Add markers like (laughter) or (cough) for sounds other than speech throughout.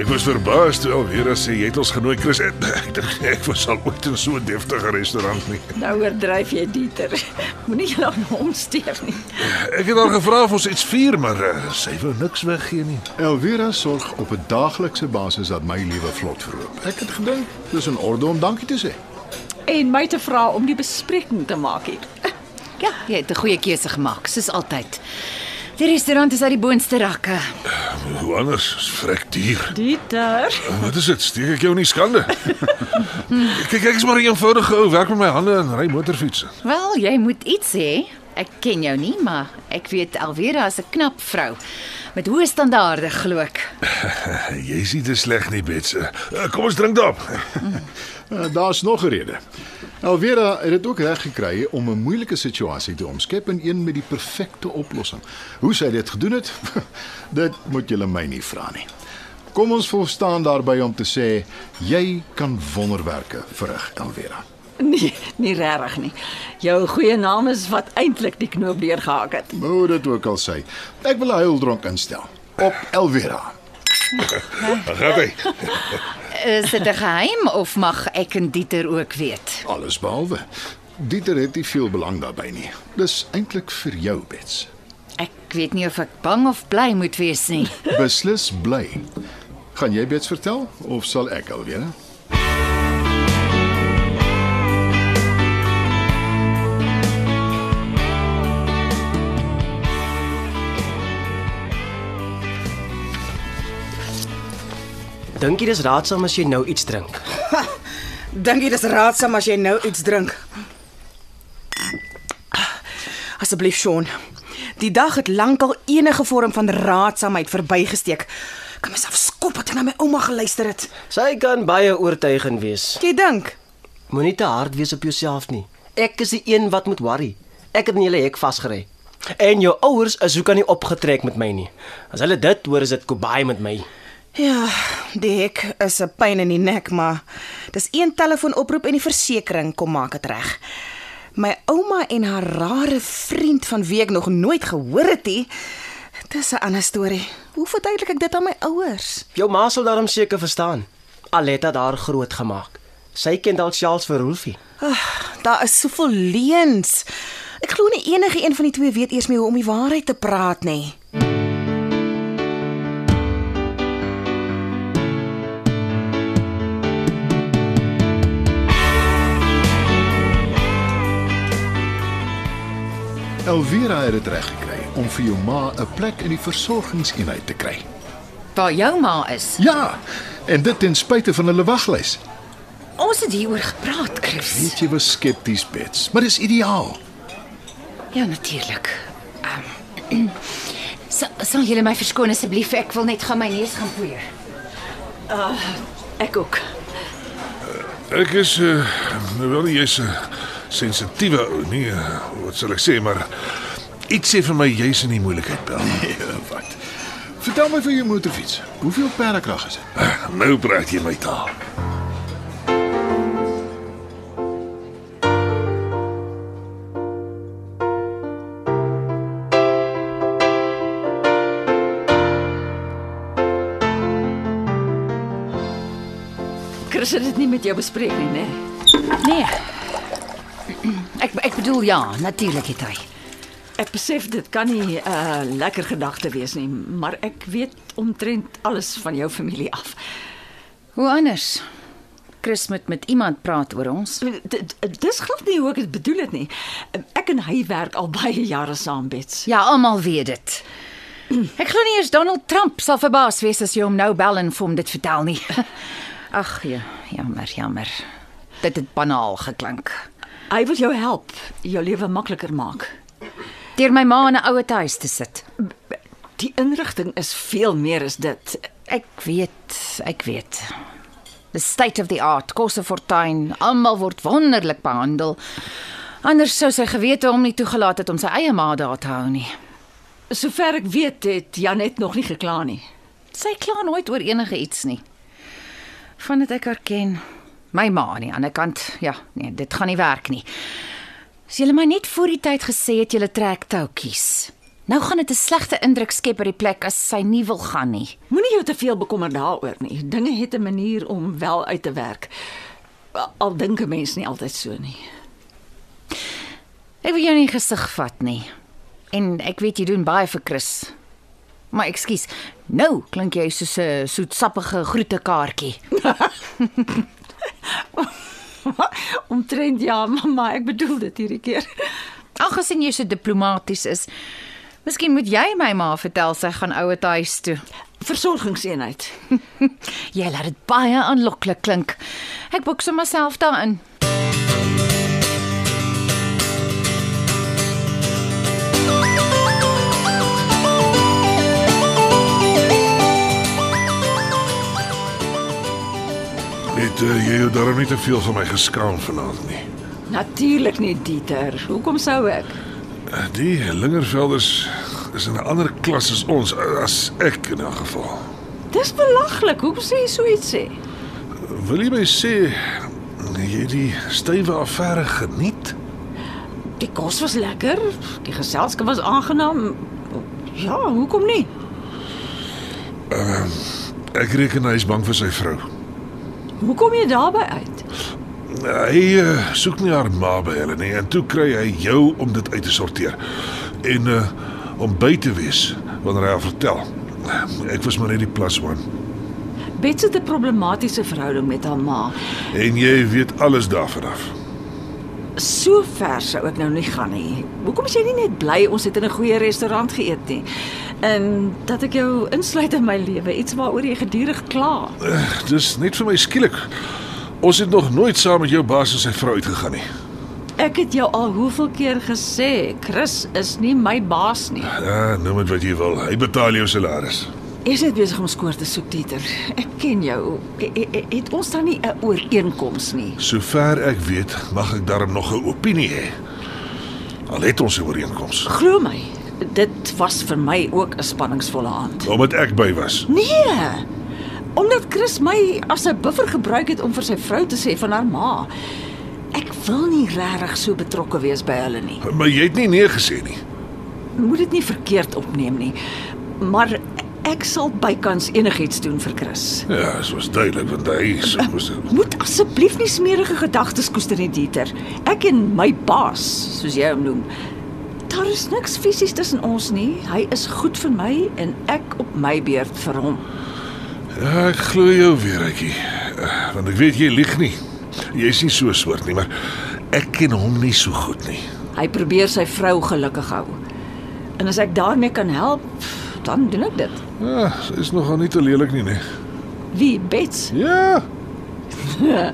Ek was verbaas toe Alvera sê jy het ons genooi Chris. (laughs) Ek dink ek was al ooit in so 'n deftige restaurant nie. Nou oordryf jy Dieter. (laughs) Moenie jy aan hom steur nie. Ek het haar gevra of ons iets vier, maar uh, sy wou niks weggee nie. Elvira sorg op 'n daaglikse basis dat my lewe vlot verloop. Ek het gedink dis in orde om dankie te sê. En my te vra om die bespreking te maak hier. Ja, jy het 'n goeie keuse gemaak, soos altyd. Die restaurant is uit die boonste rakke. Hoe anders? Dis vrek duur. Dieter. Wat is dit? Steek ek jou in die skande? (laughs) Kyk, ek is maar 'n eenvoudige ou, werk met my hande en ry motorfiets. Wel, jy moet iets sê. Ek ken jou nie, maar ek weet Alvera is 'n knap vrou met hoë standaarde, glo ek. (laughs) Jy sien dit sleg nie, Bets. Uh, kom ons drink daarop. Uh, Daar's nog 'n rede. Elvira het dit ook reg gekry om 'n moeilike situasie te omskep in een met die perfekte oplossing. Hoe sy dit gedoen het, (laughs) dit moet julle my nie vra nie. Kom ons volstaan daarby om te sê jy kan wonderwerke verrig, Elvira. Nee, nie regtig nie. Jou goeie naam is wat eintlik die knoop deurgehak het. Hoe dit ook al sê. Ek wil 'n huildronk instel op Elvira. Hy. (laughs) Is dit 'n geheim of mag ek en Dieter ook weet? Alles behalwe. Dieter het nie veel belang daarbey nie. Dis eintlik vir jou, Bets. Ek weet nie of ek bang of bly moet wees nie. Beslis bly. Gaan jy Bets vertel of sal ek alweer? Dink jy dis raadsaam as jy nou iets drink? (laughs) Dink jy dis raadsaam as jy nou iets drink? Asseblief Sean. Die dag het lankal enige vorm van raadsaamheid verbygesteek. Kan myself skop het en na my ouma geluister het. Sy kan baie oortuigend wees. Jy dink? Moenie te hard wees op jouself nie. Ek is die een wat moet worry. Ek het in julle hek vasgery. En jou ouers is hoe kan nie opgetrek met my nie. As hulle dit hoor is dit kobai met my. Ja, die hek is 'n pyn in die nek, maar dis een telefoonoproep en die versekering kom maak dit reg. My ouma en haar rare vriend van wie ek nog nooit gehoor het nie. Dis 'n ander storie. Hoe verduidelik ek dit aan my ouers? Jou ma sal daarom seker verstaan. Aletta daar groot gemaak. Sy ken dalk Charles Verhoefie. Daar is soveel leuns. Ek glo nie enige een van die twee weet eers meer hoe om die waarheid te praat nie. Elvira het dit reg gekry om vir jou ma 'n plek in die versorgingseenheid te kry. Waar jou ma is. Ja, en dit ten spyte van hulle waglys. Ons het hieroor gepraat, Chris. Weet jy was skepties, Bets, maar dis ideaal. Ja, natuurlik. Um, (clears throat) sal, sal julle my verskoon asseblief? Ek wil net gaan my neus gaan poeier. Ek ook. Ek is uh, wel nie jy's 'n sensitiewe ou nie, uh, wat sal ek sê, maar iets sê vir my jy's in die moeilikheid, Bel. (laughs) Ja, wat? Vertel my van jou motorfiets. Hoeveel perdekrag is dit? Nou praat jy my taal. Chris het dit nie met jou bespreek nie, né? Nee. Ek ek bedoel ja, natuurlik het hy. Ek besef dit kan nie 'n uh, lekker gedagte wees nie, maar ek weet omtrent alles van jou familie af. Hoe anders? Chris moet met iemand praat oor ons. D- d- Dis glad nie hoe ek dit bedoel het nie. Ek en hy werk al baie jare saam, Bets. Ja, almal weet dit. Ek glo nie eers Donald Trump sal verbaas wees as jy hom nou bel en vir hom dit vertel nie. (laughs) Ag ja, jammer, jammer. Dit het banaal geklink. Hy wil jou help, jou lewe makliker maak. Deur my ma in 'n ouer huis te sit. Die inrigting is veel meer as dit. Ek weet, ek weet. The state of the art, kosse fortuin, almal word wonderlik behandel. Anders sou sy gewete hom nie toegelaat het om sy eie ma daar te hou nie. Sover ek weet het Janet nog nie gekla nie. Sy kla nooit oor enige iets nie. Van dit ek haar ken. My ma aan die ander kant, ja, nee, dit gaan nie werk nie. As jy my net voor die tyd gesê het jy trek toutjies. Nou gaan dit 'n slegte indruk skep by die plek as sy nie wil gaan nie. Moenie jou te veel bekommer daaroor nie. Dinge het 'n manier om wel uit te werk. Al dink 'n mens nie altyd so nie. Ek wil jou nie gesig vat nie. En ek weet jy doen baie vir Chris. Maar ekskuus, nou klink jy soos 'n soetsappige groetekaartjie. (laughs) (laughs) Omtrent ja, mamma, ek bedoel dit hierdie keer. Ag, gesien jy so diplomaties is. Miskien moet jy my ma vertel sy gaan ouer huis toe. Versorgingseenheid. (laughs) Jy laat dit baie aanloklik klink. Ek boek sommer self daarin. Jy jou darm nie te veel van my geskaam vanaand nie. Natuurlik nie, Dieter. Hoekom sou ek? Uh, Die Lingervelders is in 'n ander klas as ons as ek in 'n geval. Dis belaglik. Hoekom sê jy so iets sê? Wil jy my sê jy het die stywe affære geniet? Die kos was lekker, die geselskap was aangenaam. Ja, hoekom nie? Ek reken hy is bang vir sy vrou. Hoe kom jy daarby uit? Hy uh, soek nie haar ma by hulle nie en toe kry hy jou om dit uit te sorteer en uh, om by te wees wanneer hy haar vertel. Ek was maar net die plus one Bets het 'n problematiese verhouding met haar ma. en jy weet alles daarvan af. So ver sou ek nou nie gaan nie. Hoekom is jy nie net bly ons het in 'n goeie restaurant geëet nie? En dat ek jou insluit in my lewe, iets waaroor jy gedurig kla. Uh, dis net vir my skielik. Ons het nog nooit saam met jou baas en sy vrou uitgegaan nie. Ek het jou al hoeveel keer gesê, Chris is nie my baas nie. Ja, noem dit wat jy wil. Hy betaal jou salaris. Is dit besig om skoor te soek, Dieter? Ek ken jou. E- e- Het ons dan nie 'n ooreenkoms nie? Sover ek weet, mag ek daarom nog 'n opinie hê. Al het ons 'n ooreenkoms. Glo my, dit was vir my ook 'n spanningsvolle aand. Omdat ek by was. Nee. Omdat Chris my as 'n buffer gebruik het om vir sy vrou te sê van haar ma. Ek wil nie regtig so betrokke wees by hulle nie. Maar jy het nie nee gesê nie. Moet dit nie verkeerd opneem nie. Maar ek sal bykans enigiets doen vir Chris. Ja, dit was duidelik want hy so moes Moet asseblief nie smeerige gedagtes koester nie, Dieter. Ek en my baas, soos jy hom noem. Daar is niks fisies tussen ons nie. Hy is goed vir my en ek op my beurt vir hom. Ja, ek glo jou weer, Etjie. Want ek weet jy lieg nie. Jy's nie so soort nie, maar ek ken hom nie so goed nie. Hy probeer sy vrou gelukkig hou. En as ek daarmee kan help, dan doen ek dit. Ja, sy is nogal nie te lelik nie, nee. Wie Bets? Ja. (laughs)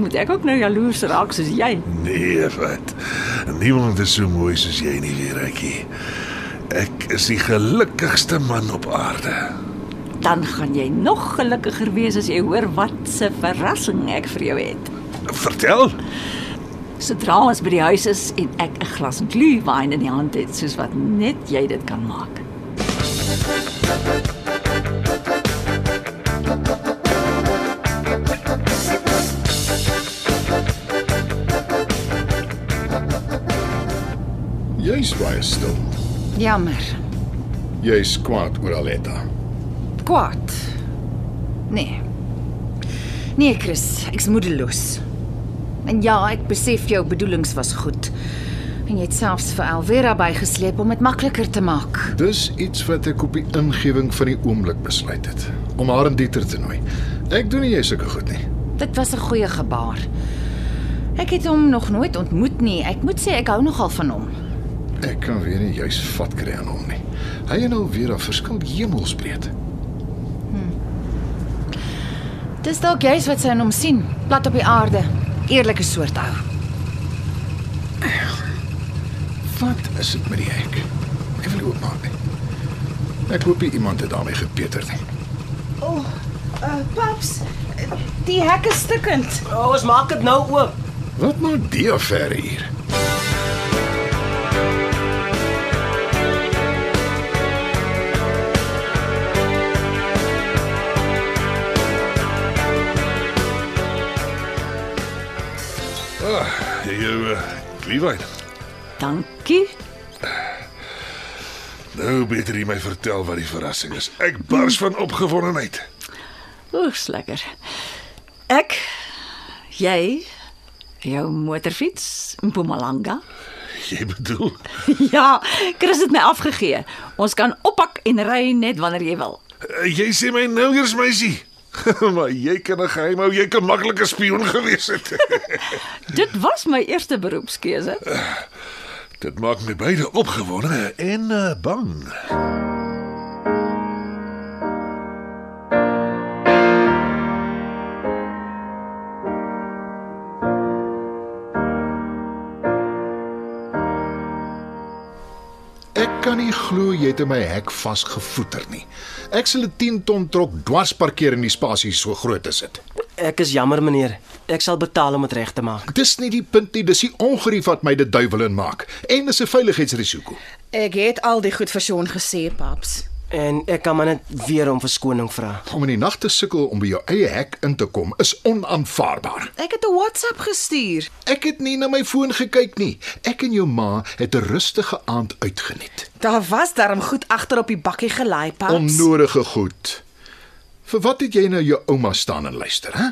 Moet ek ook nou jaloers raak soos jy? Nee, wat? Niemand is so mooi soos jy nie, Etjie. Ek is die gelukkigste man op aarde. Dan gaan jy nog gelukkiger wees as jy hoor wat 'n verrassing ek vir jou het. Vertel. Sodra ons by die huis is en ek 'n glas glühwein in die hand het, soos wat net jy dit kan maak. Jy's baie stil. Jammer. Jy's kwaad oor Aletta. Kwaad. Nee. Nee, Chris, ek's moedeloos. En ja, ek besef jou bedoelings was goed. En jy het selfs vir Elvera bygesleep om dit makliker te maak. Dis iets wat ek op die ingewing van die oomblik besluit het om haar en Dieter te nooi. Ek doen nie jy sulke goed nie. Dit was 'n goeie gebaar. Ek het hom nog nooit ontmoet nie. Ek moet sê ek hou nogal van hom. Ek kan weer nie juis vat kry aan hom nie. Hy en Alvera verskil hemelsbreed. Dis dalk jy's wat sy in hom sien, plat op die aarde. Eerlike soort ou. Wat is dit met die hek? Ek wil oopmaak. Ek hoop nie iemand het daarmee gepeter nie. O, oh, uh, paps, die hek is stukkend. Oh, ons maak dit nou oop. Wat maak die affair hier? Ah, oh, jy, uh, Levi. Dank Dankie. Nou beter jy my vertel wat die verrassing is. Ek bars van opgewondenheid. Oeks lekker. Ek jy jou motorfiets in Mpumalanga. Jy bedoel, (laughs) Ja, Chris het my afgegee. Ons kan oppak en ry net wanneer jy wil. uh, jy sê my nou eers meisie. (laughs) maar jy kan 'n geheim hou, jy kan maklik 'n spioen gewees het. (laughs) Dit was my eerste beroepskeuse. Dit maak my beide opgewonde en uh, bang. Ek kan nie glo jy het in my hek vasgevoeter nie. Ek sal 'n 10 ton trok dwars parkeer in die spasie so groot as dit. Ek is jammer meneer. Ek sal betaal om dit reg te maak. Dis nie die punt nie, dis die ongerief wat my dit duiwel in maak. En dis 'n veiligheidsrisiko. Ek het al die goed vir Sean gesê, paps. En ek kan maar net weer om verskoning vra. Om in die nag te sukkel om by jou eie hek in te kom is onaanvaarbaar. Ek het 'n WhatsApp gestuur. Ek het nie na my foon gekyk nie. Ek en jou ma het 'n rustige aand uitgeniet. Daar was darm goed agter op die bakkie gelaai, paps. Onnodige goed. Vir wat het jy nou jou ouma staan en luister, hè?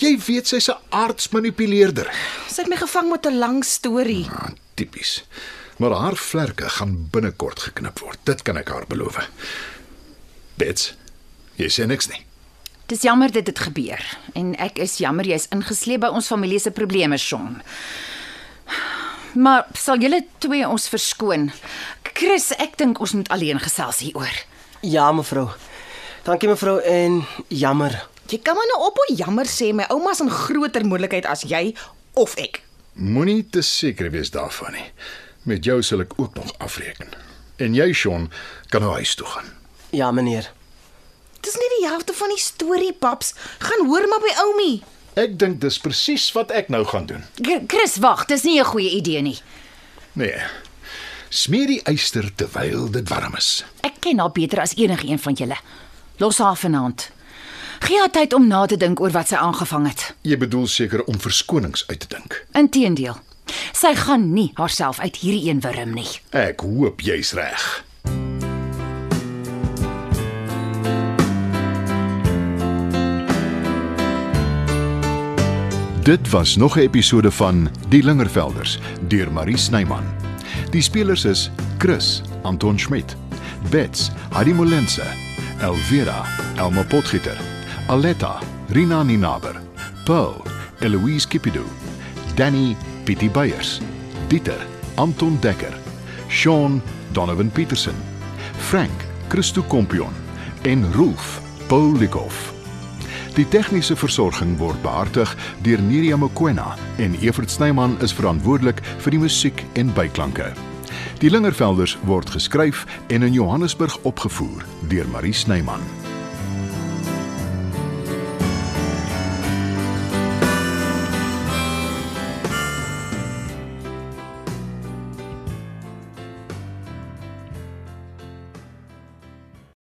Jy weet sy's 'n aardsmanipuleerder. Sy het my gevang met 'n lang storie. Ah, tipies. Maar haar vlerke gaan binnekort geknip word. Dit kan ek haar beloof. Bets, jy sê niks nie. Dis jammer dit het gebeur en ek is jammer jy's ingesleep by ons familie se probleme, Sean. Maar sal julle twee ons verskoon? Chris, ek dink ons moet alleen gesels hieroor. Ja, mevrou. Dankie mevrou en jammer. Jy kan maar nou ophou jammer sê my ouma's in groter moontlikheid as jy of ek. Moenie te seker wees daarvan nie. Met jou sal ek ook nog afreken. En jy, Sean, kan nou huis toe gaan. Ja, meneer. Dis nie die helfte van die storie, paps. Gaan hoor maar by oumie. Ek dink dis presies wat ek nou gaan doen. Chris, wag, dis nie 'n goeie idee nie. Nee. Smeer die yster terwyl dit warm is. Ek ken haar beter as enige een van julle. Los haar vanaand. Gee haar tyd om na te dink oor wat sy aangevang het. Jy bedoel seker om verskonings uit te dink. Inteendeel. Sy gaan nie haarself uit hierdie een wurm nie. Ek hoop jy's reg. Dit was nog 'n episode van Die Lingervelders deur Marie Snyman. Die spelers is Chris Anton Schmidt, Bets Heidi Molense, Elvira Elma Potgieter, Aletta Rina Ninaber, Pearl Eloise Kipidu, Danny Pietie Beyers, Dieter Anton Dekker, Sean Donovan Petersen, Frank Christo Kompion en Rolf Paul Likoff. Die tegniese versorging word behartig deur Neriya Mkwena en Evert Snyman is verantwoordelik vir die musiek en byklanke. Die Lingervelders word geskryf en in Johannesburg opgevoer deur Marie Snyman.